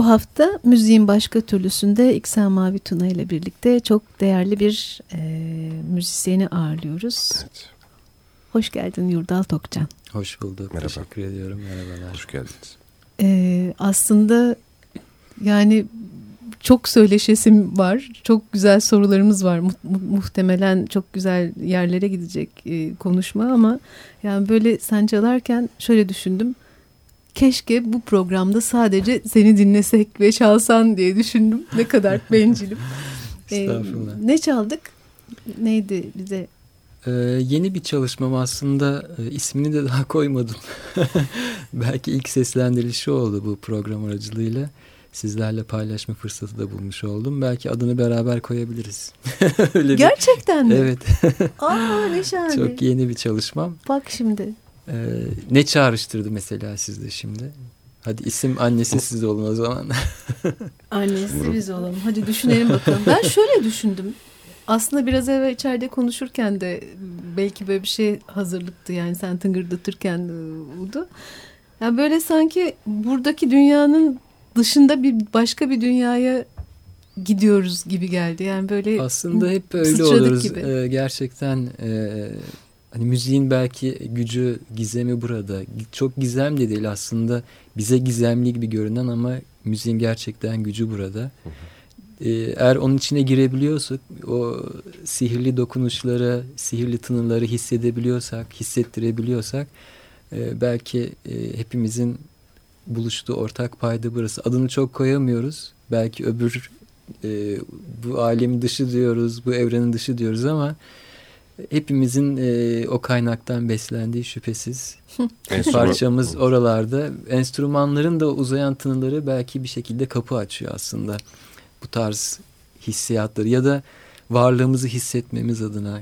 Bu hafta müziğin başka türlüsünde İksan Mavi Tuna ile birlikte çok değerli bir e, müzisyeni ağırlıyoruz. Evet. Hoş geldin Yurdal Tokcan. Hoş bulduk. Merhaba. Teşekkür ediyorum. Merhabalar. Hoş geldiniz. Ee, aslında yani çok söyleşesim var. Çok güzel sorularımız var. Mu muhtemelen çok güzel yerlere gidecek e, konuşma ama yani böyle sen çalarken şöyle düşündüm. Keşke bu programda sadece seni dinlesek ve çalsan diye düşündüm. Ne kadar bencilim. ee, ne çaldık? Neydi bize ee, yeni bir çalışmam aslında e, ismini de daha koymadım. Belki ilk seslendirilişi oldu bu program aracılığıyla. Sizlerle paylaşma fırsatı da bulmuş oldum. Belki adını beraber koyabiliriz. Öyle Gerçekten bir... mi? Evet. Aa ne şahane. Çok yeni bir çalışmam. Bak şimdi. Ee, ne çağrıştırdı mesela sizde şimdi? Hadi isim annesi siz olun o zaman. annesi biz olalım. Hadi düşünelim bakalım. Ben şöyle düşündüm. Aslında biraz evvel içeride konuşurken de belki böyle bir şey hazırlıktı yani sen tıngırdatırken oldu. Yani böyle sanki buradaki dünyanın dışında bir başka bir dünyaya gidiyoruz gibi geldi. Yani böyle aslında hep öyle oluruz. Gibi. Ee, gerçekten e, hani müziğin belki gücü, gizemi burada. Çok gizemli değil aslında. Bize gizemli gibi görünen ama müziğin gerçekten gücü burada. Hı hı. Ee, eğer onun içine girebiliyorsak, o sihirli dokunuşları, sihirli tınıları hissedebiliyorsak, hissettirebiliyorsak e, belki e, hepimizin buluştuğu ortak payda burası. Adını çok koyamıyoruz. Belki öbür e, bu alemin dışı diyoruz, bu evrenin dışı diyoruz ama hepimizin o kaynaktan beslendiği şüphesiz. Parçamız oralarda. Enstrümanların da uzayan tınıları belki bir şekilde kapı açıyor aslında bu tarz hissiyatları ya da varlığımızı hissetmemiz adına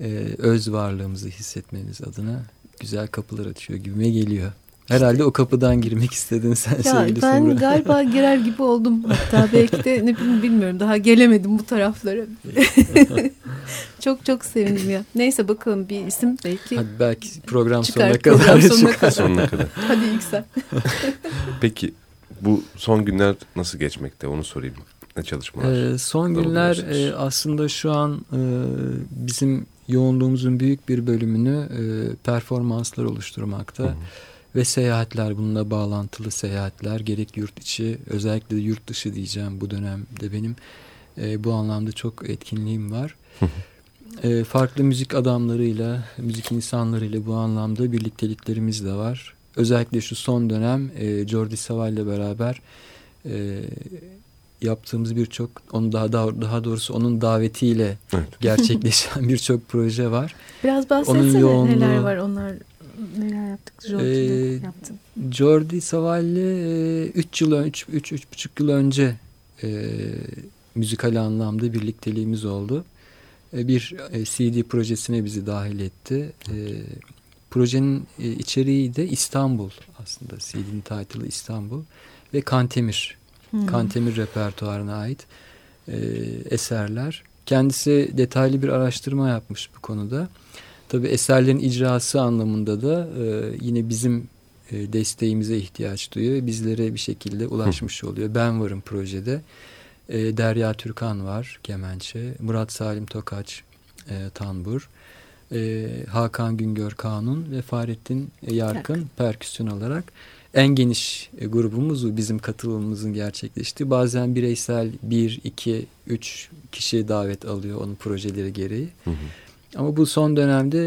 e, öz varlığımızı hissetmemiz adına güzel kapılar açıyor gibime geliyor. Herhalde o kapıdan girmek istedin sen ya sevgili Ben Sumra. galiba girer gibi oldum hatta belki de ne bilmiyorum daha gelemedim bu taraflara. çok çok sevindim ya. Neyse bakalım bir isim belki. Hadi belki program çıkar, sonuna kadar. Program sonuna kadar. sonuna kadar. Hadi ilk sen. Peki bu son günler nasıl geçmekte onu sorayım. Ne çalışmalar? Ee, son günler e, aslında şu an e, bizim yoğunluğumuzun büyük bir bölümünü e, performanslar oluşturmakta. Hı hı. Ve seyahatler bununla bağlantılı seyahatler gerek yurt içi özellikle de yurt dışı diyeceğim bu dönemde benim e, bu anlamda çok etkinliğim var. E, farklı müzik adamlarıyla, müzik insanlarıyla bu anlamda birlikteliklerimiz de var özellikle şu son dönem e, Jordi Savall ile beraber e, yaptığımız birçok onun daha daha daha doğrusu onun davetiyle evet. gerçekleşen birçok proje var. Biraz bahsetsene yoğunluğu, neler var onlar neler yaptık Jordi ee, yaptın. Jordi Savall'le 3 yıl önce 3 üç, üç buçuk yıl önce e, müzikal anlamda birlikteliğimiz oldu. E, bir e, CD projesine bizi dahil etti. E, Projenin e, içeriği de İstanbul aslında. CD'nin title'ı İstanbul ve Kantemir. Hmm. Kantemir repertuarına ait eserler. Kendisi detaylı bir araştırma yapmış bu konuda. Tabi eserlerin icrası anlamında da yine bizim desteğimize ihtiyaç duyuyor. Bizlere bir şekilde ulaşmış oluyor. Ben varım projede. E, Derya Türkan var kemençe. Murat Salim Tokaç e, tambur e, Hakan Güngör Kanun ve Fahrettin Yarkın tak. perküsyon olarak en geniş e, grubumuz bizim katılımımızın gerçekleştiği. Bazen bireysel bir, iki, üç kişi davet alıyor onun projeleri gereği. Hı hı. Ama bu son dönemde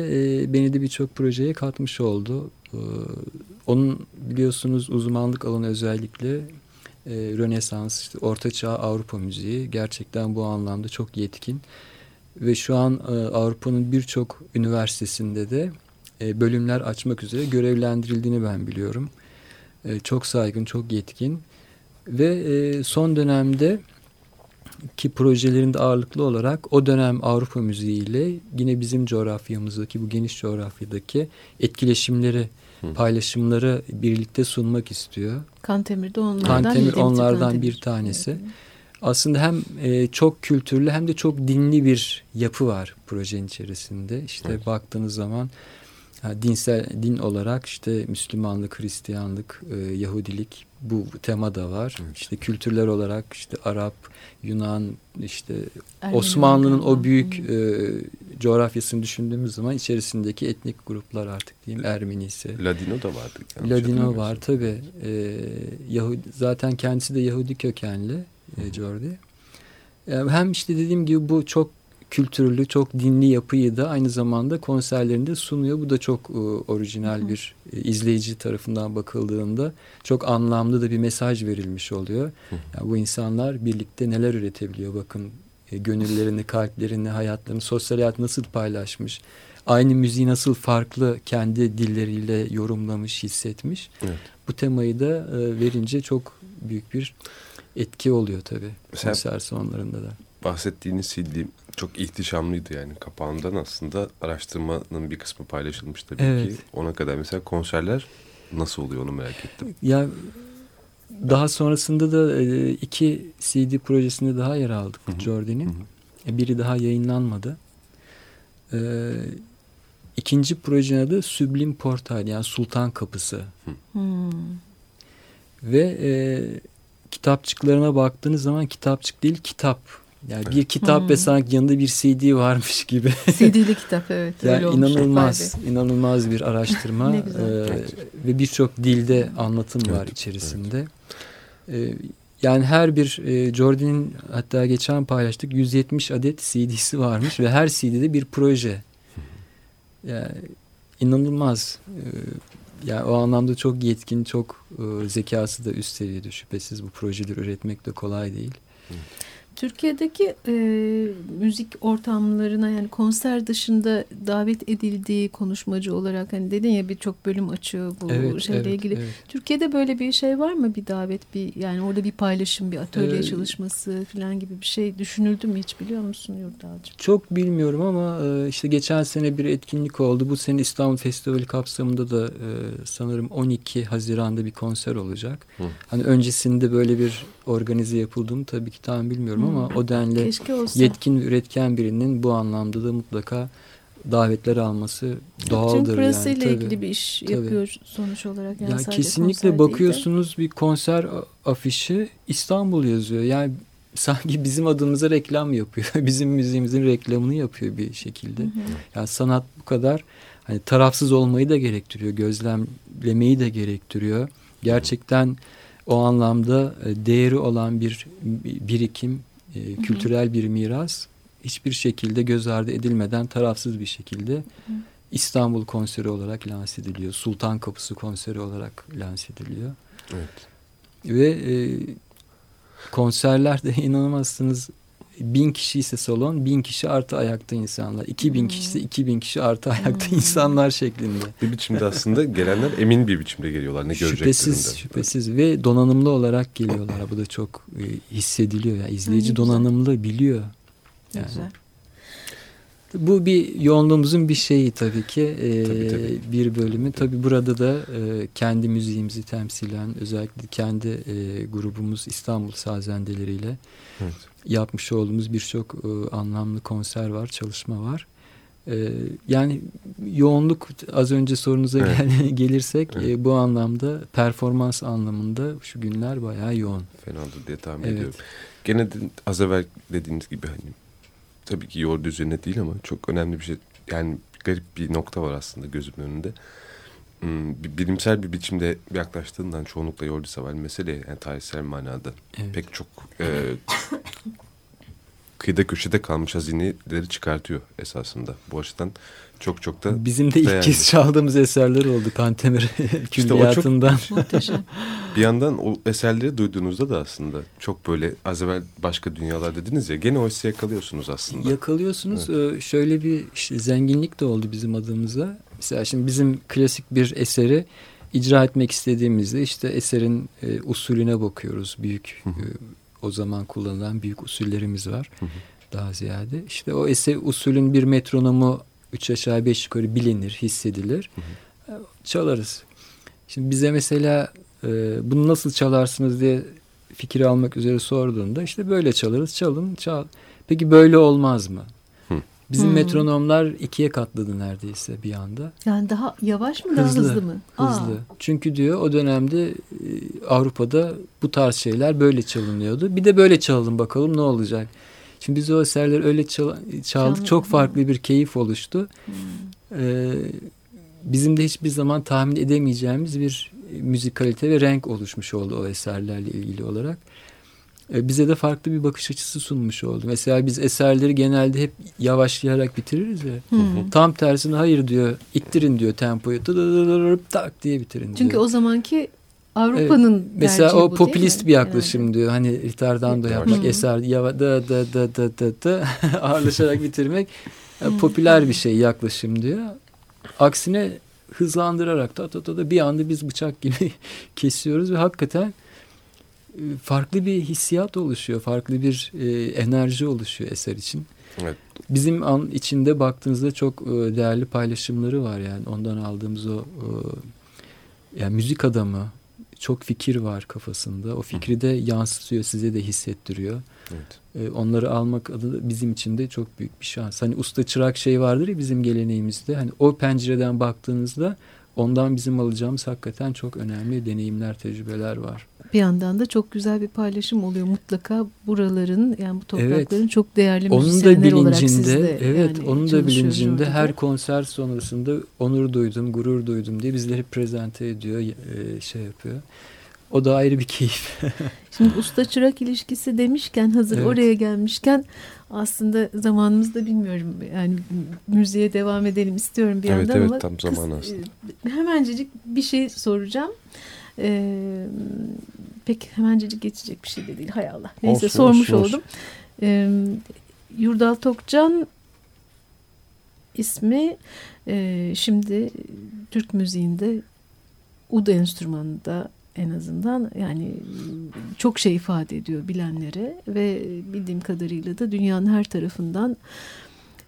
e, beni de birçok projeye katmış oldu. E, onun biliyorsunuz uzmanlık alanı özellikle e, Rönesans, işte Ortaçağ Avrupa müziği. Gerçekten bu anlamda çok yetkin. Ve şu an e, Avrupa'nın birçok üniversitesinde de e, bölümler açmak üzere görevlendirildiğini ben biliyorum. E, çok saygın, çok yetkin. Ve e, son dönemde ki projelerinde ağırlıklı olarak o dönem Avrupa müziğiyle yine bizim coğrafyamızdaki bu geniş coğrafyadaki etkileşimleri Hı. paylaşımları birlikte sunmak istiyor. Kantemir de onlardan, Kantemir onlardan Kantemir. bir tanesi. Hı aslında hem e, çok kültürlü hem de çok dinli bir yapı var projenin içerisinde. İşte evet. baktığınız zaman Yani dinsel din olarak işte Müslümanlık, Hristiyanlık, e, Yahudilik bu tema da var. Evet. İşte kültürler olarak işte Arap, Yunan, işte Ermeni Osmanlı'nın o büyük Hı. e, coğrafyasını düşündüğümüz zaman içerisindeki etnik gruplar artık diyeyim Ermenisi. Ladino da vardı. yanlış Ladino var tabi. E, Yahudi, zaten kendisi de Yahudi kökenli e, Jordi. E, hem işte dediğim gibi bu çok kültürlü, çok dinli yapıyı da aynı zamanda konserlerinde sunuyor. Bu da çok e, orijinal Hı bir e, izleyici tarafından bakıldığında çok anlamlı da bir mesaj verilmiş oluyor. Hı. Yani bu insanlar birlikte neler üretebiliyor bakın e, gönüllerini, kalplerini, hayatlarını, sosyal hayat nasıl paylaşmış. Aynı müziği nasıl farklı kendi dilleriyle yorumlamış, hissetmiş. Evet. Bu temayı da e, verince çok büyük bir etki oluyor tabii konser sonlarında da. Bahsettiğiniz CD çok ihtişamlıydı yani. Kapağından aslında araştırmanın bir kısmı paylaşılmış tabii Evet. ki. Ona kadar mesela konserler nasıl oluyor onu merak ettim. Ya daha sonrasında da e, iki CD projesinde daha yer aldık hı. E, Biri daha yayınlanmadı. E, ikinci projenin adı Süblim Portal yani Sultan Kapısı. Hmm. Ve e, kitapçıklarına baktığınız zaman kitapçık değil kitap. Yani bir kitap Hmm. ve sanki yanında bir CD varmış gibi. CD'li kitap evet. Yani öyle olmuş. inanılmaz, inanılmaz bir araştırma Ne güzel. Ee, ve birçok dilde anlatım var Evet, içerisinde. Ee, yani her bir e, Jordan'in hatta geçen paylaştık 170 adet CD'si varmış ve her CD'de bir proje. Yani inanılmaz. Ee, yani o anlamda çok yetkin, çok e, zekası da üst seviyede şüphesiz bu projeleri üretmek de kolay değil. Türkiye'deki e, müzik ortamlarına yani konser dışında davet edildiği konuşmacı olarak hani dedin ya birçok bölüm açıyor bu şeyle evet, ilgili. evet. Türkiye'de böyle bir şey var mı bir davet bir yani orada bir paylaşım bir atölye Ee, çalışması falan gibi bir şey düşünüldü mü hiç biliyor musun Yurdalcığım? Çok bilmiyorum ama e, işte geçen sene bir etkinlik oldu. Bu sene İstanbul Festivali kapsamında da e, sanırım 12 Haziran'da bir konser olacak. Hı. Hani öncesinde böyle bir organize yapıldığını tabii ki tam bilmiyorum ama Hı. o denli yetkin ve üretken birinin bu anlamda da mutlaka davetler alması doğaldır Türk parasıyla yani. ilgili bir iş Tabii. yapıyor sonuç olarak. Yani Ya kesinlikle değil de. bakıyorsunuz bir konser afişi İstanbul yazıyor. Yani sanki bizim adımıza reklam yapıyor. bizim müziğimizin reklamını yapıyor bir şekilde. Hı hı. Yani sanat bu kadar hani tarafsız olmayı da gerektiriyor, gözlemlemeyi de gerektiriyor. Gerçekten o anlamda e, değeri olan bir birikim, e, kültürel bir miras hiçbir şekilde göz ardı edilmeden tarafsız bir şekilde İstanbul konseri olarak lanse ediliyor. Sultan Kapısı konseri olarak lanse ediliyor. Evet. Ve e, konserlerde inanamazsınız bin kişi ise salon bin kişi artı ayakta insanlar. iki bin Hmm. kişi ise iki bin kişi artı ayakta Hmm. insanlar şeklinde. Bir biçimde aslında gelenler emin bir biçimde geliyorlar ne göreceklerinde. Şüphesiz şüphesiz ve donanımlı olarak geliyorlar. Bu da çok e, hissediliyor. Yani izleyici donanımlı biliyor. Yani. güzel. Bu bir yoğunluğumuzun bir şeyi tabii ki e, Tabii, tabii. bir bölümü. Tabii burada da e, kendi müziğimizi temsilen özellikle kendi e, grubumuz İstanbul Sazendeleriyle Evet. Yapmış olduğumuz birçok e, anlamlı konser var, çalışma var. E, yani yoğunluk az önce sorunuza Evet. gel- gelirsek Evet. e, bu anlamda performans anlamında şu günler bayağı yoğun. Fenadır diye tahmin Evet. ediyorum. Gene de az evvel dediğiniz gibi hani tabii ki yoğurdu üzerine değil ama çok önemli bir şey. Yani garip bir nokta var aslında gözümün önünde. Hmm, bilimsel bir biçimde yaklaştığından çoğunlukla yoğurdu sever mesele yani tarihsel manada Evet. pek çok e, kıyıda köşede kalmış hazineleri çıkartıyor esasında. Bu açıdan çok çok da Bizim de ilk değerli. kez çaldığımız eserler oldu Kantemer çok- külliyatından. Muhteşem. Bir yandan o eserleri duyduğunuzda da aslında çok böyle az evvel başka dünyalar dediniz ya gene o hissi yakalıyorsunuz aslında. Yakalıyorsunuz. Ee, Şöyle bir işte zenginlik de oldu bizim adımıza. Mesela şimdi bizim klasik bir eseri icra etmek istediğimizde işte eserin e, usulüne bakıyoruz. Büyük Hı hı. e, o zaman kullanılan büyük usullerimiz var. Hı hı. Daha ziyade. İşte o eser usulün bir metronomu üç aşağı beş yukarı bilinir, hissedilir. Hı E, Çalarız. Şimdi bize mesela e, bunu nasıl çalarsınız diye fikir almak üzere sorduğunda işte böyle çalarız. Çalın, çal. Peki böyle olmaz mı? Bizim Hmm. metronomlar ikiye katladı neredeyse bir anda. Yani daha yavaş mı daha Hızlı, hızlı mı? Aa, Hızlı. Çünkü diyor o dönemde e, Avrupa'da bu tarz şeyler böyle çalınıyordu. Bir de böyle çalalım bakalım ne olacak. Şimdi biz o eserleri öyle çal çaldık. Çal- Çok farklı bir keyif oluştu. Hmm. Ee, bizim de hiçbir zaman tahmin edemeyeceğimiz bir müzikalite ve renk oluşmuş oldu o eserlerle ilgili olarak. Ee, bize de farklı bir bakış açısı sunmuş oldu. Mesela biz eserleri genelde hep yavaşlayarak bitiririz ya. Hmm. Tam tersine hayır diyor. ittirin diyor tempoyu. Tak diye bitirin diyor. Çünkü o zamanki Avrupa'nın Mesela tercihi o bu popülist bir yaklaşım diyor. Hani ritardando Hı. yapmak, Hı. eser yava da da da da da da ağırlaşarak bitirmek yani Hı. popüler bir şey yaklaşım diyor. Aksine hızlandırarak ta ta ta da bir anda biz bıçak gibi kesiyoruz ve hakikaten e, farklı bir hissiyat oluşuyor. Farklı bir e, enerji oluşuyor eser için. Evet. Bizim an içinde baktığınızda çok e, değerli paylaşımları var yani ondan aldığımız o e, yani müzik adamı çok fikir var kafasında. O fikri de yansıtıyor, size de hissettiriyor. Evet. E, onları almak adı bizim için de çok büyük bir şans. Hani usta çırak şey vardır ya bizim geleneğimizde. Hani o pencereden baktığınızda ondan bizim alacağımız hakikaten çok önemli deneyimler, tecrübeler var. Bir yandan da çok güzel bir paylaşım oluyor. Mutlaka buraların yani bu toprakların çok değerli Onun da bilincinde, de evet, yani onun da bilincinde orada. her konser sonrasında onur duydum, gurur duydum diye bizleri prezente ediyor, e, şey yapıyor. O da ayrı bir keyif. Şimdi usta çırak ilişkisi demişken hazır Evet. oraya gelmişken aslında zamanımızda bilmiyorum yani müziğe devam edelim istiyorum bir Evet, yandan evet, ama tam kıs- zamanı aslında. e, hemencecik bir şey soracağım. Ee, pek hemencecik geçecek bir şey de değil hay Allah. Neyse Olsun, sormuş olsun, oldum. Ee, Yurdal Tokcan ismi e, şimdi Türk müziğinde ud enstrümanında en azından yani çok şey ifade ediyor bilenlere ve bildiğim kadarıyla da dünyanın her tarafından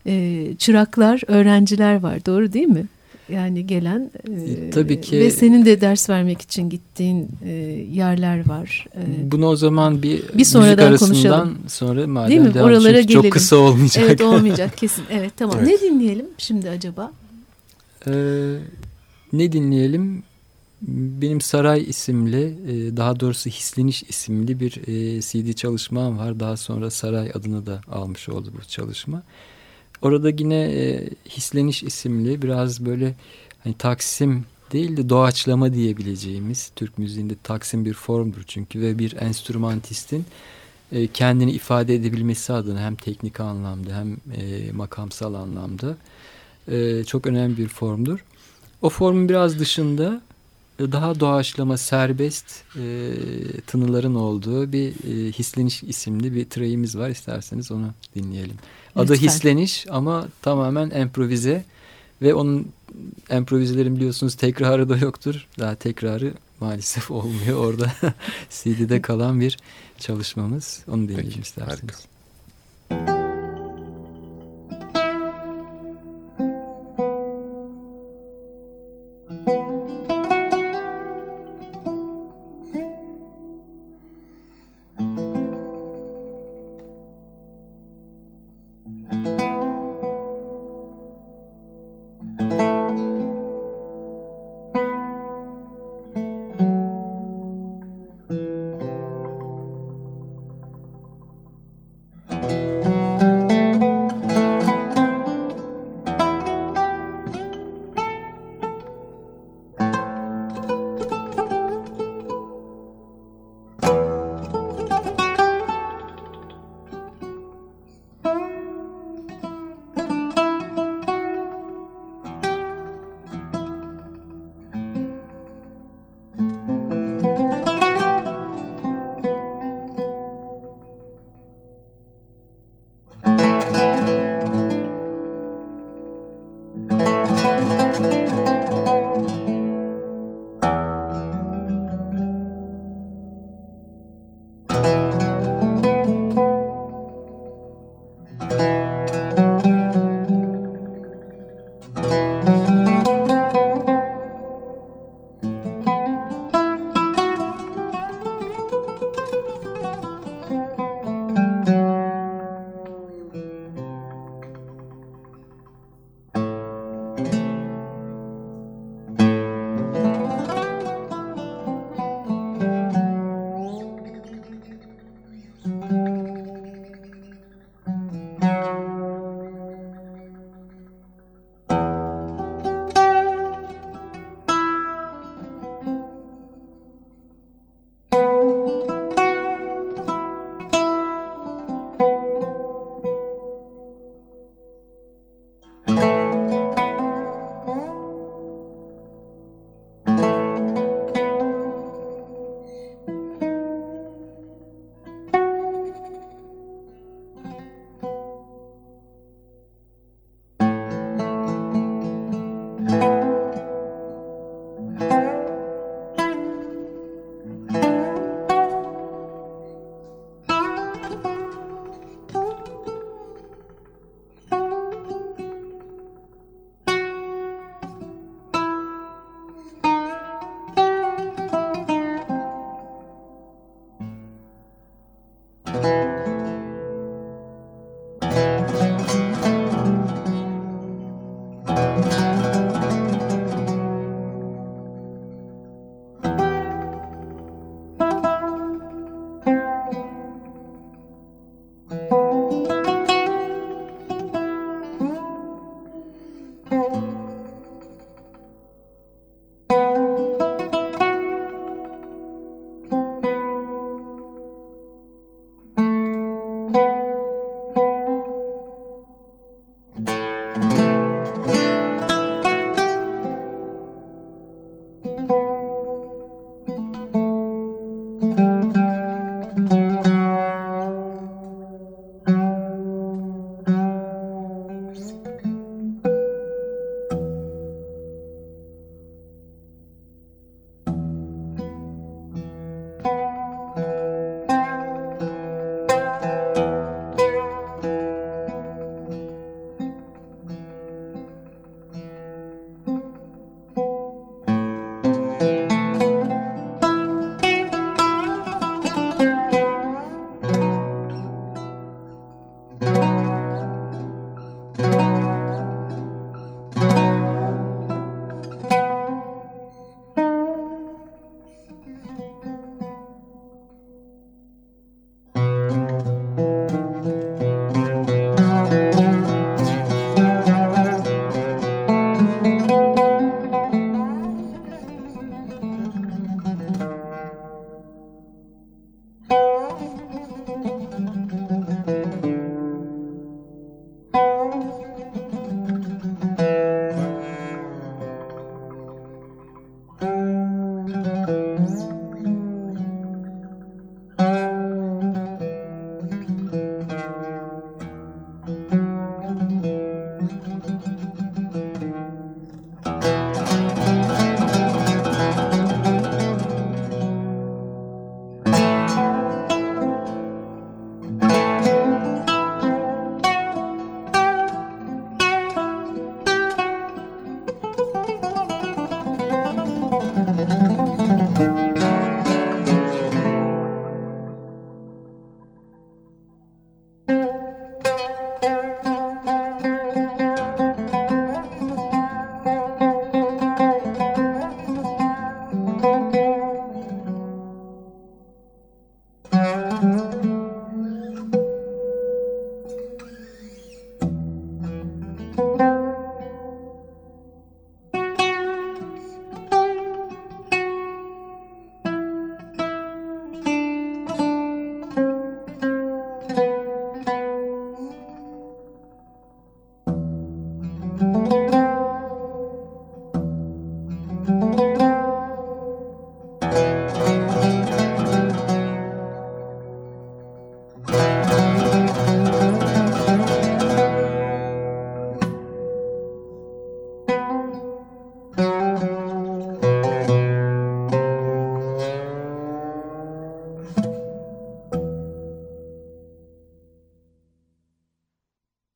e, çıraklar, öğrenciler var. Doğru değil mi? Yani gelen e, tabii ki- ve senin de ders vermek için gittiğin e, yerler var. E, Bunu o zaman bir, Bir sonradan müzik konuşalım. sonra madem Değil mi? Oralara çünkü çok gelelim. kısa olmayacak. evet olmayacak kesin. Evet tamam. Evet. Ne dinleyelim şimdi acaba? Ee, ne dinleyelim? Benim Saray isimli, e, daha doğrusu Hisleniş isimli bir e, CD çalışmam var. Daha sonra Saray adını da almış oldu bu çalışma. Orada yine e, Hisleniş isimli biraz böyle hani Taksim değil de doğaçlama diyebileceğimiz Türk müziğinde Taksim bir formdur çünkü ve bir enstrümantistin e, kendini ifade edebilmesi adına hem teknik anlamda hem e, makamsal anlamda e, çok önemli bir formdur. O formun biraz dışında daha doğaçlama, serbest e, tınıların olduğu bir e, Hisleniş isimli bir treyimiz var. İsterseniz onu dinleyelim. Adı Lütfen. Hisleniş ama tamamen improvize ve onun improvizelerin biliyorsunuz tekrarı da yoktur. Daha tekrarı maalesef olmuyor. Orada CD'de kalan bir çalışmamız. Onu dinleyelim Peki, isterseniz. harika.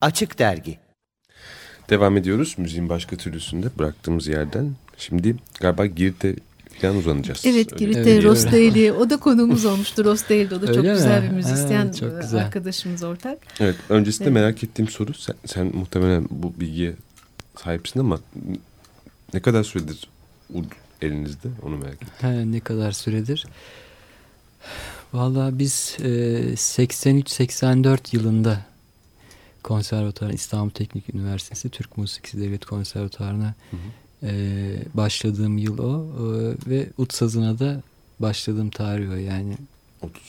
Açık Dergi Devam ediyoruz müziğin başka türlüsünde bıraktığımız yerden. Şimdi galiba Girit'e falan uzanacağız. Evet Girit'te Evet, Rostelli o da konuğumuz olmuştu. Rostelli o da çok Öyle güzel mi? bir müzisyen Ha, çok e, güzel. arkadaşımız ortak. Evet öncesinde Evet. merak ettiğim soru sen, sen muhtemelen bu bilgiye sahipsin ama ne kadar süredir ud elinizde onu merak ettim. He, ne kadar süredir? Vallahi biz e, 83-84 yılında konservatuar İstanbul Teknik Üniversitesi Türk Musikisi Devlet Konservatuarı'na Hı hı. e, başladığım yıl o E, ve ut sazına da başladığım tarih o yani 30.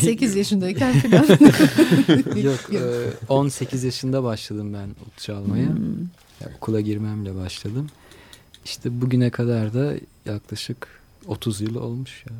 8 yaşındayken falan. yok e, 18 yaşında başladım ben ut çalmaya Hmm. Yani okula girmemle başladım işte bugüne kadar da yaklaşık 30 yıl olmuş ya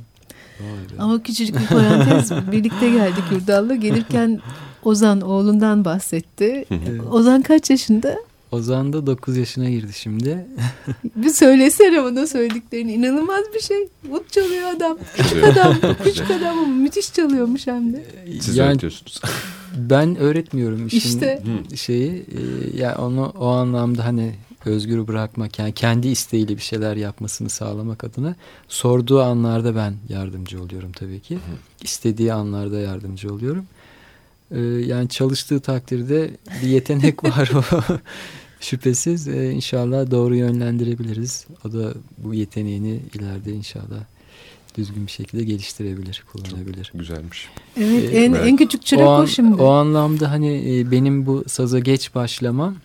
Vay be. Ama küçücük bir parantez birlikte geldik Yurdal'la. Gelirken Ozan oğlundan bahsetti. Ozan kaç yaşında? Ozan da 9 yaşına girdi şimdi. Bir söylesene bana söylediklerini. İnanılmaz bir şey. Ut çalıyor adam. Küçük adam. Küçük adam ama müthiş çalıyormuş hem de. Siz yani öğretiyorsunuz. ben öğretmiyorum işin İşte. şeyi. e, yani onu o anlamda hani özgür bırakmak yani kendi isteğiyle bir şeyler yapmasını sağlamak adına sorduğu anlarda ben yardımcı oluyorum tabii ki. İstediği anlarda yardımcı oluyorum. E, yani çalıştığı takdirde bir yetenek var o. Şüphesiz e, inşallah doğru yönlendirebiliriz. O da bu yeteneğini ileride inşallah düzgün bir şekilde geliştirebilir, kullanabilir. Güzelmiş. Evet Ee, en, merak- en küçük çırak o, o, an- şimdi. o anlamda hani e, benim bu saza geç başlamam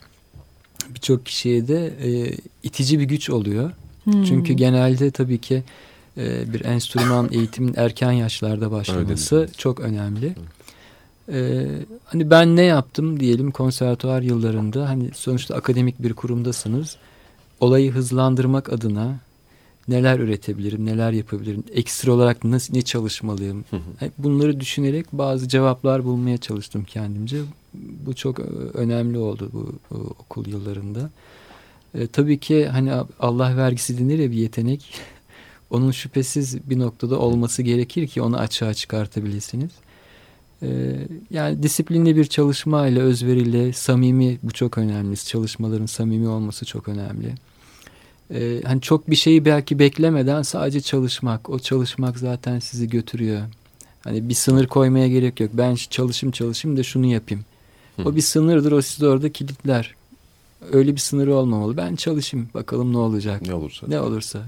birçok kişiye de e, itici bir güç oluyor. Hmm. Çünkü genelde tabii ki e, bir enstrüman eğitimin erken yaşlarda başlaması çok önemli. E, hani ben ne yaptım diyelim konservatuvar yıllarında hani sonuçta akademik bir kurumdasınız. Olayı hızlandırmak adına neler üretebilirim, neler yapabilirim, ekstra olarak nasıl ne çalışmalıyım. Bunları düşünerek bazı cevaplar bulmaya çalıştım kendimce. Bu çok e, önemli oldu bu, bu okul yıllarında. E, tabii ki hani Allah vergisi denir ya bir yetenek. Onun şüphesiz bir noktada olması gerekir ki onu açığa çıkartabilirsiniz. E, yani disiplinli bir çalışmayla, özveriyle, samimi bu çok önemli. Çalışmaların samimi olması çok önemli. E, hani çok bir şeyi belki beklemeden sadece çalışmak. O çalışmak zaten sizi götürüyor. Hani bir sınır koymaya gerek yok. Ben çalışayım çalışayım da şunu yapayım. Hı. O bir sınırdır. O sizi orada kilitler. Öyle bir sınırı olmamalı. Ben çalışayım. Bakalım ne olacak. Ne olursa. Ne olursa.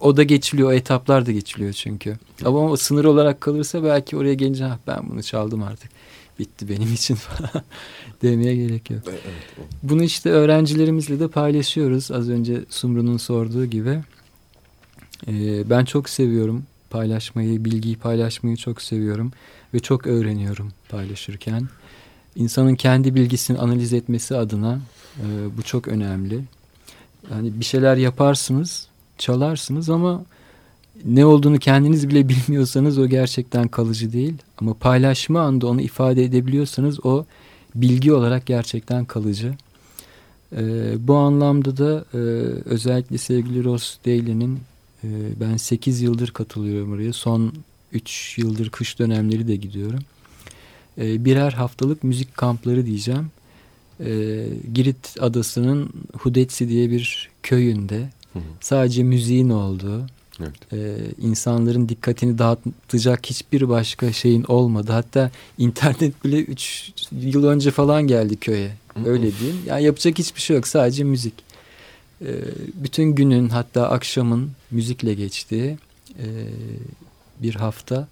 O da geçiliyor. O etaplar da geçiliyor çünkü. Ama o sınır olarak kalırsa belki oraya gelince "Ha, ben bunu çaldım artık. Bitti benim için falan demeye gerek yok. Evet, o. Bunu işte öğrencilerimizle de paylaşıyoruz. Az önce Sumru'nun sorduğu gibi. Ee, ben çok seviyorum paylaşmayı, bilgiyi paylaşmayı çok seviyorum. Ve çok öğreniyorum paylaşırken. İnsanın kendi bilgisini analiz etmesi adına e, bu çok önemli. Yani bir şeyler yaparsınız, çalarsınız ama ne olduğunu kendiniz bile bilmiyorsanız o gerçekten kalıcı değil. Ama paylaşma anda onu ifade edebiliyorsanız o bilgi olarak gerçekten kalıcı. Ee, bu anlamda da e, özellikle sevgili Ross Daly'nin e, ben 8 yıldır katılıyorum oraya. Son 3 yıldır kış dönemleri de gidiyorum. E, birer haftalık müzik kampları diyeceğim. E, Girit adasının Hudetsi diye bir köyünde Hı hı. sadece müziğin olduğu, Evet. e, insanların dikkatini dağıtacak hiçbir başka şeyin olmadı. Hatta internet bile 3 yıl önce falan geldi köye. Öyle diyeyim. Yani yapacak hiçbir şey yok. Sadece müzik. E, bütün günün hatta akşamın müzikle geçtiği e, bir hafta.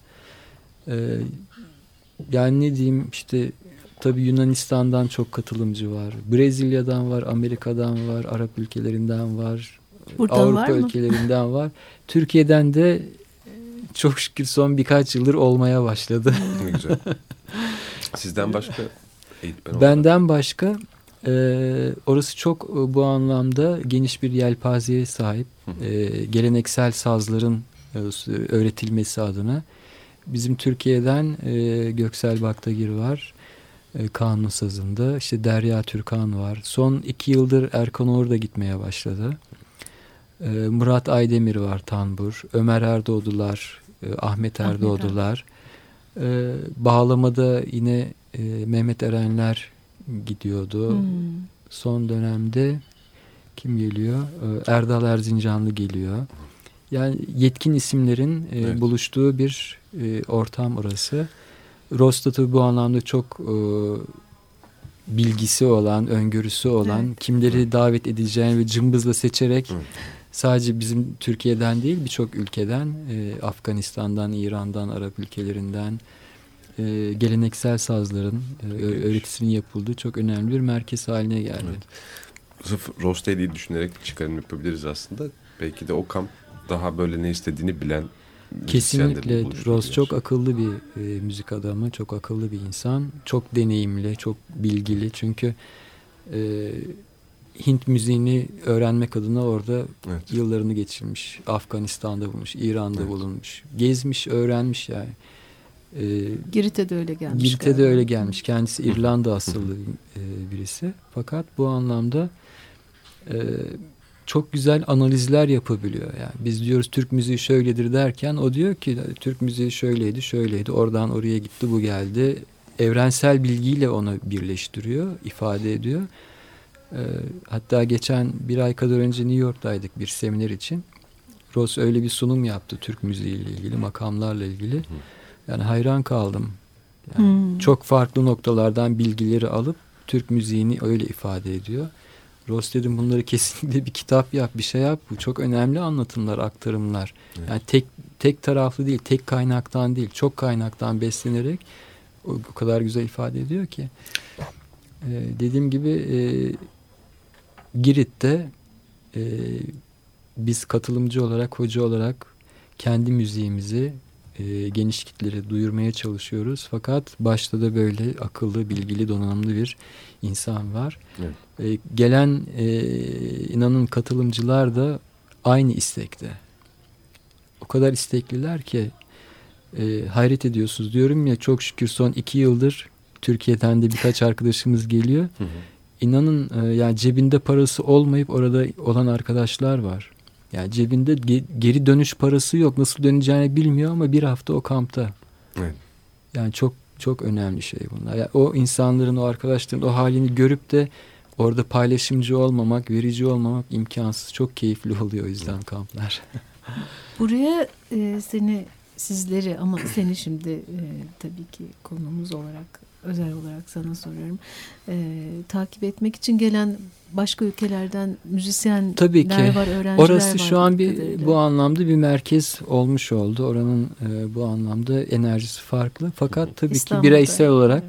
E, yani ne diyeyim işte tabii Yunanistan'dan çok katılımcı var. Brezilya'dan var, Amerika'dan var, Arap ülkelerinden var. Buradan Avrupa var mı? ülkelerinden var. Türkiye'den de çok şükür son birkaç yıldır olmaya başladı. Ne güzel. Sizden başka eğitmen olarak- Benden başka e, orası çok e, bu anlamda geniş bir yelpazeye sahip. E, geleneksel sazların e, öğretilmesi adına. Bizim Türkiye'den e, Göksel Baktagir var. E, kanun sazında. İşte Derya Türkan var. Son iki yıldır Erkan Uğur da gitmeye başladı. E, Murat Aydemir var tanbur. Ömer Erdoğdular, e, Ahmet Ahmet Erdoğdular. E, bağlamada yine e, Mehmet Erenler gidiyordu. Hmm. Son dönemde kim geliyor? E, Erdal Erzincanlı geliyor. Yani yetkin isimlerin e, Evet. buluştuğu bir e, ortam orası. Rosta tabii bu anlamda çok e, bilgisi olan, öngörüsü olan, Evet. kimleri davet edeceğini ve cımbızla seçerek Evet. Sadece bizim Türkiye'den değil birçok ülkeden, e, Afganistan'dan, İran'dan, Arap ülkelerinden e, geleneksel sazların e, öğretisinin yapıldığı çok önemli bir merkez haline geldi. Evet. Sırf Rosta diye düşünerek çıkarım yapabiliriz aslında. Belki de o kamp daha böyle ne istediğini bilen Kesinlikle Ross çok akıllı bir e, müzik adamı, çok akıllı bir insan, çok deneyimli, çok bilgili. Çünkü e, Hint müziğini öğrenmek adına orada Evet. yıllarını geçirmiş. Afganistan'da bulunmuş, İran'da Evet. bulunmuş. Gezmiş, öğrenmiş yani. E, Girit'e de öyle gelmiş. Girit'e de galiba. öyle gelmiş. Kendisi İrlanda asıllı e, birisi. Fakat bu anlamda e, çok güzel analizler yapabiliyor. Yani biz diyoruz Türk müziği şöyledir derken o diyor ki Türk müziği şöyleydi, şöyleydi. Oradan oraya gitti, bu geldi. Evrensel bilgiyle onu birleştiriyor, ifade ediyor. E, hatta geçen bir ay kadar önce New York'taydık bir seminer için. Ross öyle bir sunum yaptı Türk müziğiyle ilgili, makamlarla ilgili. Yani hayran kaldım. Yani Hmm. Çok farklı noktalardan bilgileri alıp Türk müziğini öyle ifade ediyor. Ross dedim bunları kesinlikle bir kitap yap, bir şey yap. Bu çok önemli anlatımlar, aktarımlar. Evet. Yani tek tek taraflı değil, tek kaynaktan değil, çok kaynaktan beslenerek o, o kadar güzel ifade ediyor ki. Ee, dediğim gibi e, Girit'te e, biz katılımcı olarak, hoca olarak kendi müziğimizi e, geniş kitlere duyurmaya çalışıyoruz. Fakat başta da böyle akıllı, bilgili, donanımlı bir insan var. Evet. E, gelen e, inanın katılımcılar da aynı istekte. O kadar istekliler ki e, hayret ediyorsunuz. Diyorum ya çok şükür son iki yıldır Türkiye'den de birkaç arkadaşımız geliyor. Hı hı. İnanın e, yani cebinde parası olmayıp orada olan arkadaşlar var. Yani cebinde ge- geri dönüş parası yok. Nasıl döneceğini bilmiyor ama bir hafta o kampta. Evet. Yani çok çok önemli şey bunlar. Yani o insanların, o arkadaşların o halini görüp de orada paylaşımcı olmamak, verici olmamak imkansız. Çok keyifli oluyor o yüzden kamplar. Buraya e, seni sizleri ama seni şimdi e, tabii ki konumuz olarak özel olarak sana soruyorum. E, takip etmek için gelen başka ülkelerden müzisyenler Tabii ki. var, öğrenciler Orası var. şu an bir kadarıyla. bu anlamda bir merkez olmuş oldu. Oranın e, bu anlamda enerjisi farklı. Fakat tabii İstanbul'da, ki bireysel olarak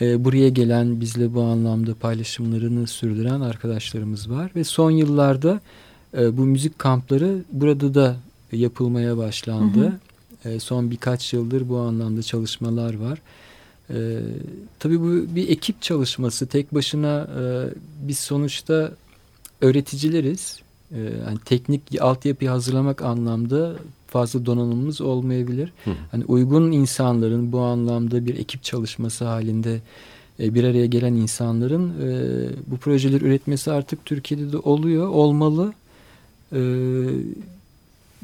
evet. e, buraya gelen bizle bu anlamda paylaşımlarını sürdüren arkadaşlarımız var ve son yıllarda e, bu müzik kampları burada da yapılmaya başlandı. E, son birkaç yıldır bu anlamda çalışmalar var. E, tabii bu bir ekip çalışması. Tek başına e, biz sonuçta öğreticileriz. E, yani teknik altyapıyı hazırlamak anlamda fazla donanımımız olmayabilir. Hı. Hani uygun insanların bu anlamda bir ekip çalışması halinde e, bir araya gelen insanların e, bu projeleri üretmesi artık Türkiye'de de oluyor, olmalı. E,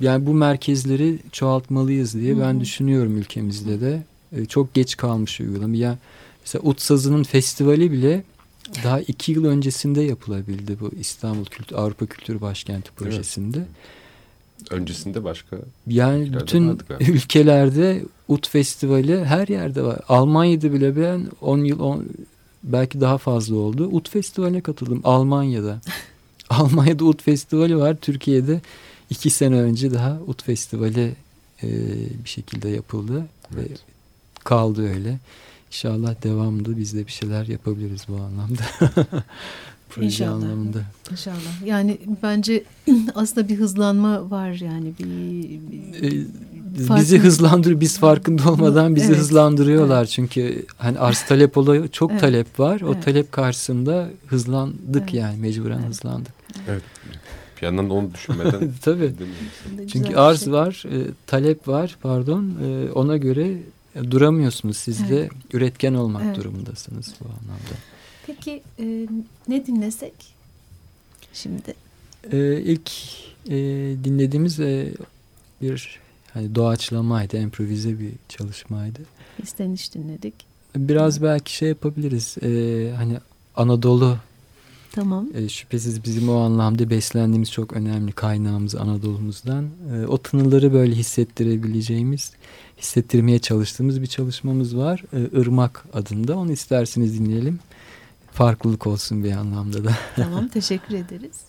yani bu merkezleri çoğaltmalıyız diye Hı ben düşünüyorum ülkemizde de. E, çok geç kalmış uygulama. Ya mesela Ut Sazı'nın festivali bile daha iki yıl öncesinde yapılabildi bu İstanbul Kültür, Avrupa Kültür Başkenti projesinde. Öncesinde başka Yani bütün ülkelerde Ut Festivali her yerde var. Almanya'da bile ben 10 yıl on, belki daha fazla oldu. Ut Festivali'ne katıldım Almanya'da. Almanya'da Ut Festivali var. Türkiye'de iki sene önce daha Ut Festivali e, bir şekilde yapıldı. Evet. Ve kaldı öyle. İnşallah devamlı biz de bir şeyler yapabiliriz bu anlamda. Proje İnşallah. anlamında. İnşallah. Yani bence aslında bir hızlanma var yani bir, bir Ee, Farklı- bizi hızlandırıyor. Biz farkında olmadan bizi Evet. hızlandırıyorlar. Çünkü hani arz talep olayı çok Evet. talep var. O Evet. talep karşısında hızlandık Evet. yani mecburen Evet. hızlandık. Evet. Bir yandan da onu düşünmeden Tabii. Çünkü arz şey. var, e, talep var pardon. E, ona göre duramıyorsunuz. Siz de üretken olmak Evet. durumundasınız bu anlamda. Peki e, ne dinlesek şimdi? E, ilk e, dinlediğimiz e, bir hani doğaçlamaydı, improvize bir çalışmaydı. İsteniş dinledik. Biraz belki şey yapabiliriz. e, hani Anadolu Tamam. E, şüphesiz bizim o anlamda beslendiğimiz çok önemli kaynağımız Anadolu'muzdan. E, o tınıları böyle hissettirebileceğimiz, hissettirmeye çalıştığımız bir çalışmamız var. E, Irmak adında. Onu isterseniz dinleyelim. Farklılık olsun bir anlamda da. Tamam teşekkür ederiz.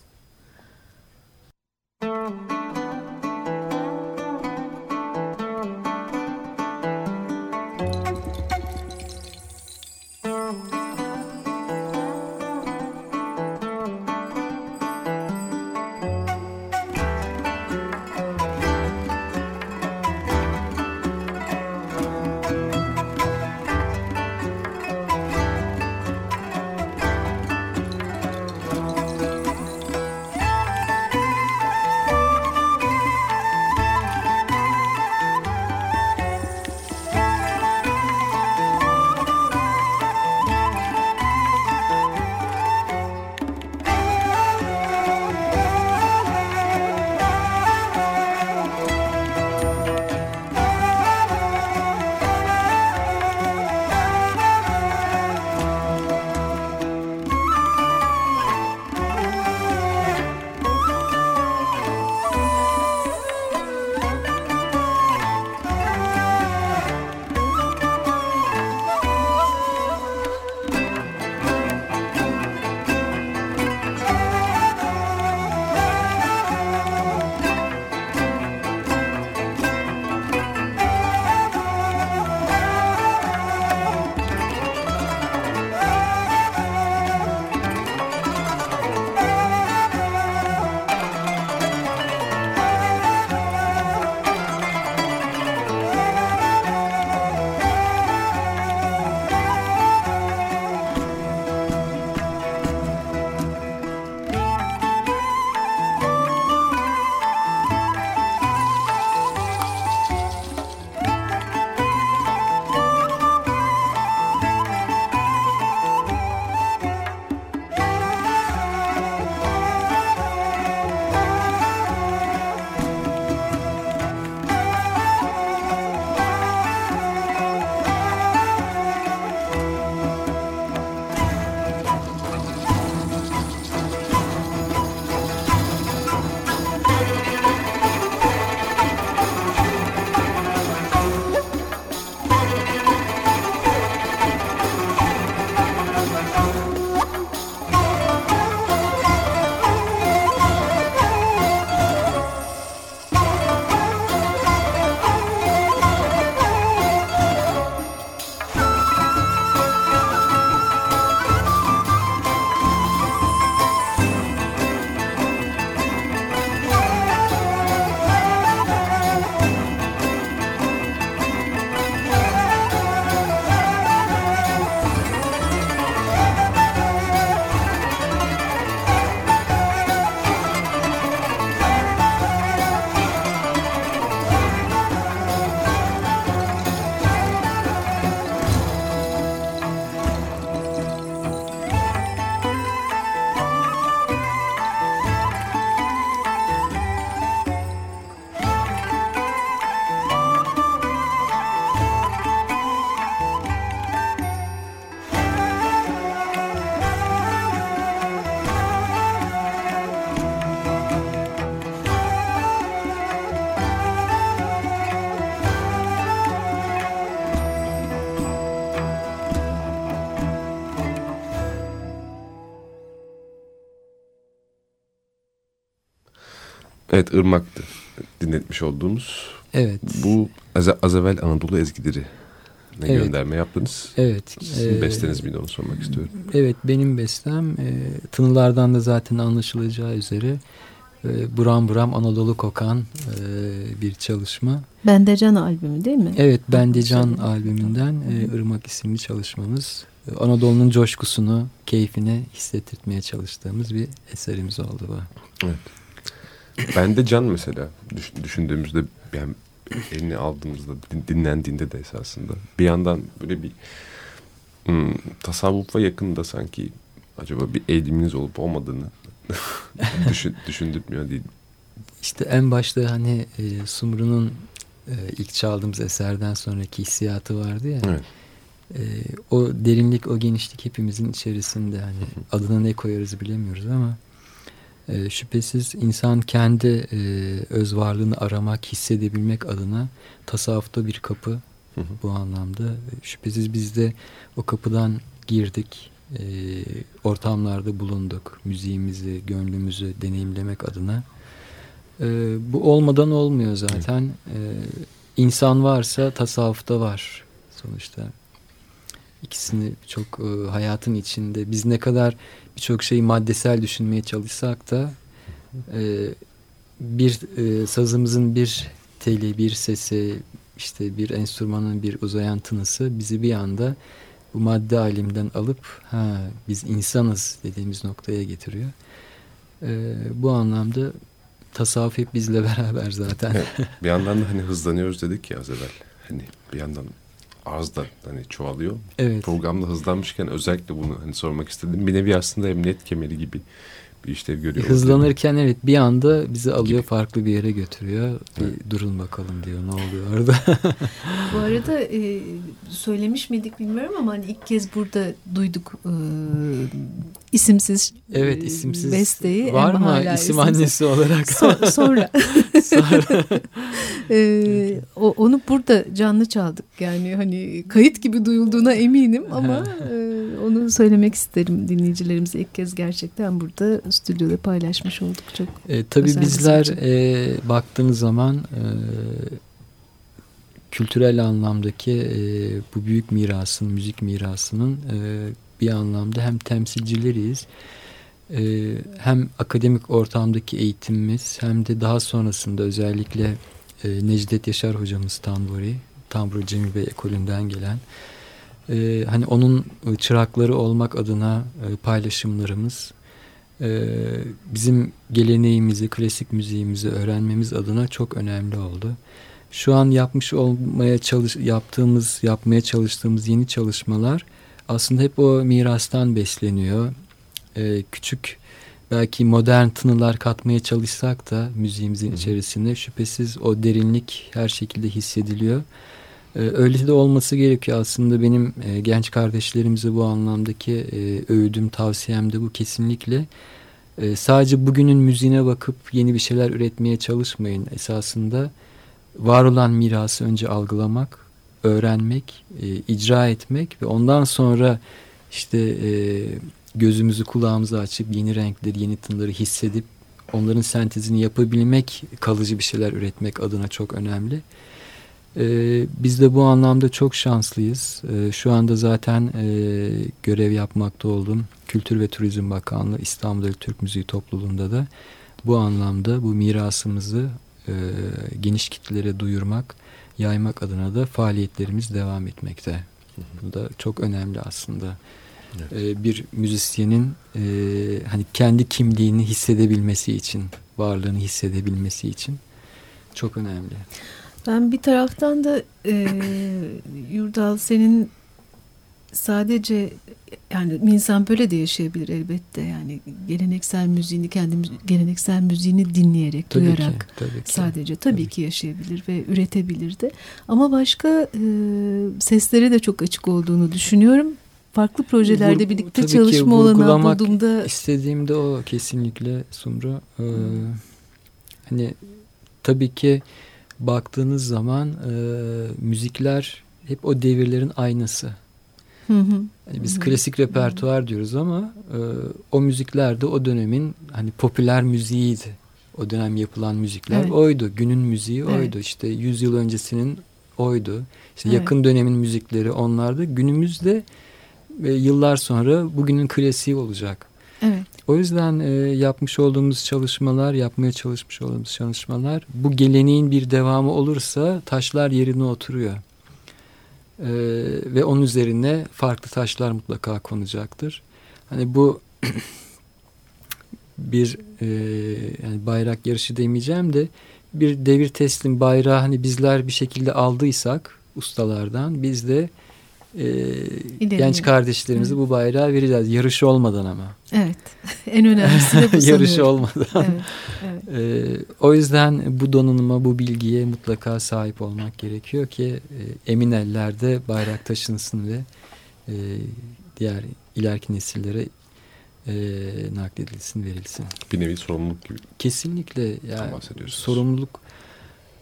Evet Irmak'tı dinletmiş olduğumuz. Evet. Bu az, az evvel Anadolu ezgileri ne Evet. gönderme yaptınız. Evet. Sizin e, besteniz miydi onu sormak istiyorum. Evet benim bestem e, tınılardan da zaten anlaşılacağı üzere e, buram buram Anadolu kokan e, bir çalışma. Bende Can albümü değil mi? Evet Bende Can Söyle. albümünden e, Irmak isimli çalışmamız. E, Anadolu'nun coşkusunu, keyfini hissettirmeye çalıştığımız bir eserimiz oldu bu. Ben de Can mesela düş- düşündüğümüzde yani elini aldığımızda din- dinlendiğinde de esasında bir yandan böyle bir hmm, tasavvufa yakın da sanki acaba bir eğiliminiz olup olmadığını düşün, düşündürtmüyor değil. İşte en başta hani e, Sumru'nun e, ilk çaldığımız eserden sonraki hissiyatı vardı ya. Evet. E, o derinlik, o genişlik hepimizin içerisinde. Hani adına ne koyarız bilemiyoruz ama e, şüphesiz insan kendi e, öz varlığını aramak, hissedebilmek adına tasavvufta bir kapı Hı hı. bu anlamda. Şüphesiz biz de o kapıdan girdik. E, ortamlarda bulunduk. Müziğimizi, gönlümüzü deneyimlemek adına. E, bu olmadan olmuyor zaten. E, insan varsa tasavvufta var sonuçta. İkisini çok e, hayatın içinde biz ne kadar birçok şeyi maddesel düşünmeye çalışsak da e, bir e, sazımızın bir teli, bir sesi, işte bir enstrümanın bir uzayan tınısı bizi bir anda bu madde alimden alıp ha biz insanız dediğimiz noktaya getiriyor. E, bu anlamda tasavvuf hep bizle beraber zaten. Bir yandan da hani hızlanıyoruz dedik ya az evvel. Hani bir yandan arz da hani çoğalıyor. Evet. Programda hızlanmışken özellikle bunu hani sormak istedim. Bir nevi aslında emniyet kemeri gibi bir işlev görüyor. Hızlanırken evet bir anda bizi alıyor Gibi. farklı bir yere götürüyor. Bir Evet. durun bakalım diyor ne oluyor orada. Bu arada e, söylemiş miydik bilmiyorum ama hani ilk kez burada duyduk e, isimsiz evet e, isimsiz besteyi. var mı hala isim isimsiz. annesi olarak? So- sonra Sonra. e, o, onu burada canlı çaldık yani hani kayıt gibi duyulduğuna eminim ama e, onu söylemek isterim dinleyicilerimize ilk kez gerçekten burada stüdyoda paylaşmış olduk çok E, tabii bizler e, baktığınız zaman e, kültürel anlamdaki e, bu büyük mirasın, müzik mirasının e, bir anlamda hem temsilcileriyiz e, hem akademik ortamdaki eğitimimiz hem de daha sonrasında özellikle e, Necdet Yaşar hocamız Tamburi, Tamburi Cemil Bey ekolünden gelen e, hani onun çırakları olmak adına e, paylaşımlarımız e, bizim geleneğimizi, klasik müziğimizi öğrenmemiz adına çok önemli oldu. Şu an yapmış olmaya çalış yaptığımız, yapmaya çalıştığımız yeni çalışmalar aslında hep o mirastan besleniyor. E, küçük belki modern tınılar katmaya çalışsak da müziğimizin içerisinde şüphesiz o derinlik her şekilde hissediliyor. Ee, öyle de olması gerekiyor aslında benim e, genç kardeşlerimize bu anlamdaki e, öğüdüm, tavsiyem de bu kesinlikle. E, sadece bugünün müziğine bakıp yeni bir şeyler üretmeye çalışmayın. Esasında var olan mirası önce algılamak, öğrenmek, e, icra etmek ve ondan sonra işte gözümüzü kulağımızı açıp yeni renkleri, yeni tınları hissedip onların sentezini yapabilmek, kalıcı bir şeyler üretmek adına çok önemli. Ee, biz de bu anlamda çok şanslıyız. Ee, şu anda zaten e, görev yapmakta olduğum Kültür ve Turizm Bakanlığı İstanbul Türk Müziği Topluluğu'nda da bu anlamda bu mirasımızı e, geniş kitlelere duyurmak, yaymak adına da faaliyetlerimiz devam etmekte. Bu da çok önemli aslında. Evet. Ee, bir müzisyenin e, hani kendi kimliğini hissedebilmesi için, varlığını hissedebilmesi için çok önemli. Ben bir taraftan da e, Yurdal senin sadece yani insan böyle de yaşayabilir elbette yani geleneksel müziğini kendi müzi- geleneksel müziğini dinleyerek Tabii duyarak ki, tabii ki. sadece tabii, Tabii ki yaşayabilir ve üretebilir de ama başka e, seslere de çok açık olduğunu düşünüyorum. Farklı projelerde Vur- birlikte tabii ki çalışma olanağı vurgulamak bulduğumda İstediğim de o kesinlikle Sumru. Ee, hani tabii ki baktığınız zaman e, müzikler hep o devirlerin aynası. Hı hı. Yani biz Hı hı. klasik repertuar diyoruz ama e, o müzikler de o dönemin hani popüler müziğiydi. O dönem yapılan müzikler Evet. oydu. Günün müziği Evet. oydu. İşte 100 yıl öncesinin oydu. İşte Evet. yakın dönemin müzikleri onlardı. Günümüzde e, yıllar sonra bugünün klasiği olacak. Evet. O yüzden e, yapmış olduğumuz çalışmalar, yapmaya çalışmış olduğumuz çalışmalar bu geleneğin bir devamı olursa taşlar yerine oturuyor. E, ve onun üzerine farklı taşlar mutlaka konacaktır. Hani bu bir e, yani bayrak yarışı demeyeceğim de bir devir teslim bayrağı hani bizler bir şekilde aldıysak ustalardan biz de e, genç kardeşlerimize Evet. bu bayrağı vereceğiz. Yarış olmadan ama. Evet. en önemlisi de bu Yarış sanıyorum. olmadan. Evet. Evet. E, o yüzden bu donanıma, bu bilgiye mutlaka sahip olmak gerekiyor ki e, emin ellerde bayrak taşınsın ve e, diğer ileriki nesillere e, nakledilsin, verilsin. Bir nevi sorumluluk gibi. Kesinlikle yani sorumluluk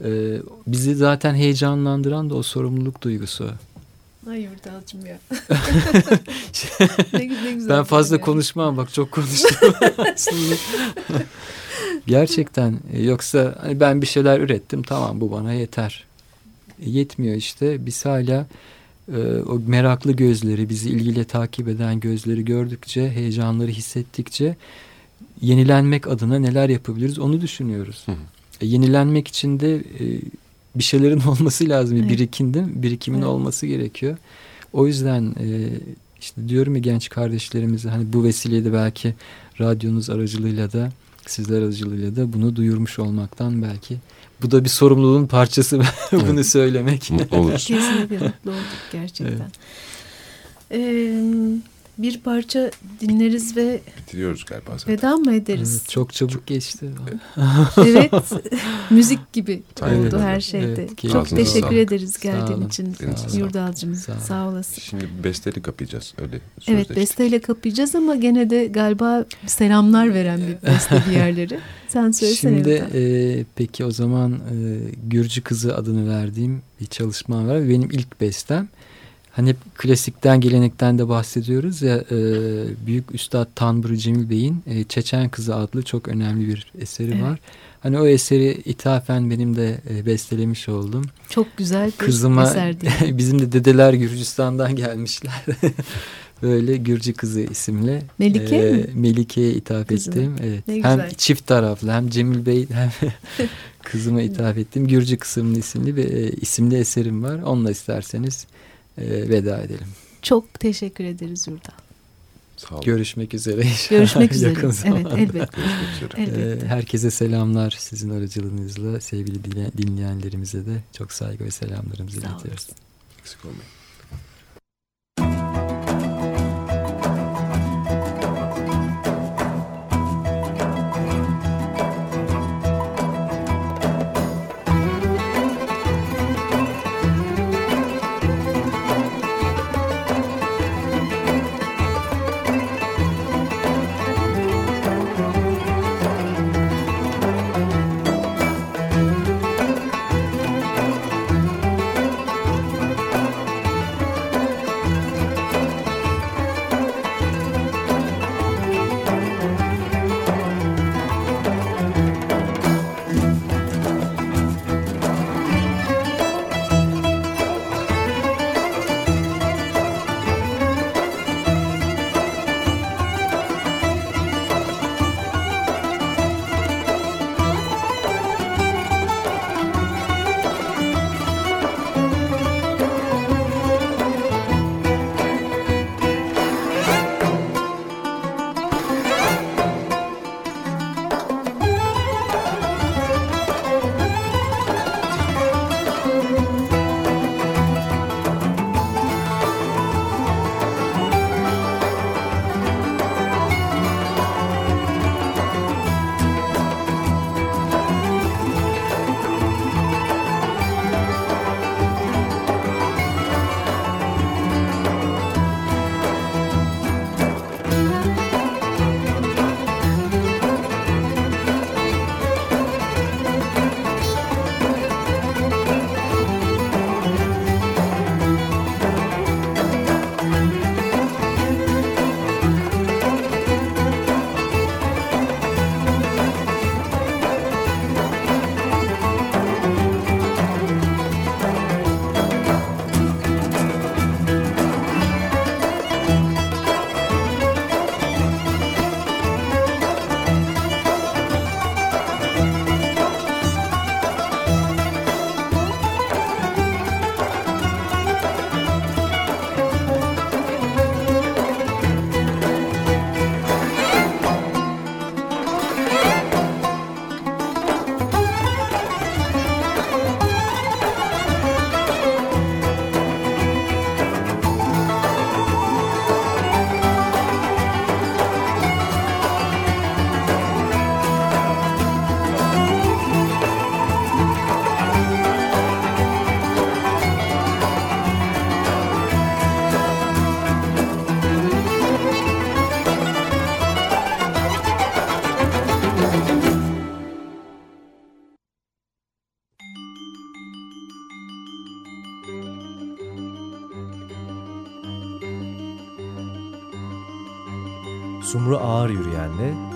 e, bizi zaten heyecanlandıran da o sorumluluk duygusu. Ay Yurdalcığım ya. ne, ne güzel. Ben fazla yani. konuşmam bak çok konuştum aslında. Gerçekten e, yoksa hani ben bir şeyler ürettim tamam bu bana yeter. E, yetmiyor işte biz hala e, o meraklı gözleri bizi ilgiyle takip eden gözleri gördükçe heyecanları hissettikçe yenilenmek adına neler yapabiliriz onu düşünüyoruz. Hı hı. E, yenilenmek için de e, bir şeylerin olması lazım. Evet. Mi? Birikimin Evet. olması gerekiyor. O yüzden e, işte diyorum ya genç kardeşlerimize hani bu vesileyle belki radyonuz aracılığıyla da sizler aracılığıyla da bunu duyurmuş olmaktan belki bu da bir sorumluluğun parçası bunu Evet. söylemek. Mutlu oluruz. Kesinlikle mutlu olduk gerçekten. Ee, bir parça dinleriz ve Bitiriyoruz galiba zaten. veda mı ederiz? Evet, çok çabuk geçti. Evet. müzik gibi Aynen oldu öyle. her şeyde. Evet, Çok ağzına teşekkür sağlık. ederiz Sağ geldiğin için sağlık. Yurdalcığım. Sağ Sağ, olasın. Şimdi besteli kapayacağız öyle Evet besteyle kapayacağız ama gene de galiba selamlar veren bir beste bir yerleri. Sen söylesene. Şimdi e, peki o zaman e, Gürcü Kızı adını verdiğim bir çalışma var. Benim ilk bestem. Hani hep klasikten, gelenekten de bahsediyoruz ya e, Büyük Üstad Tanburi Cemil Bey'in e, Çeçen Kızı adlı çok önemli bir eseri Evet. var. Hani o eseri ithafen benim de e, bestelemiş oldum. Çok güzel bir Kızıma eser değil. bizim de dedeler Gürcistan'dan gelmişler. Böyle Gürcü Kızı isimle Melike e, mi? Melike'ye ithaf Kızına. ettim. Evet. Ne hem güzel. çift taraflı hem Cemil Bey hem kızıma ithaf ettim. Gürcü Kısımlı isimli bir e, isimli eserim var. Onunla isterseniz e, veda edelim. Çok teşekkür ederiz Yurdal. Sağ olun. Görüşmek üzere. inşallah Görüşmek üzere. Yakın Evet zamanda. elbette. Görüşmek üzere. Evet. Elbette. E, herkese selamlar sizin aracılığınızla. Sevgili dinleyen- dinleyenlerimize de çok saygı ve selamlarımızı iletiyoruz. Eksik olmayın.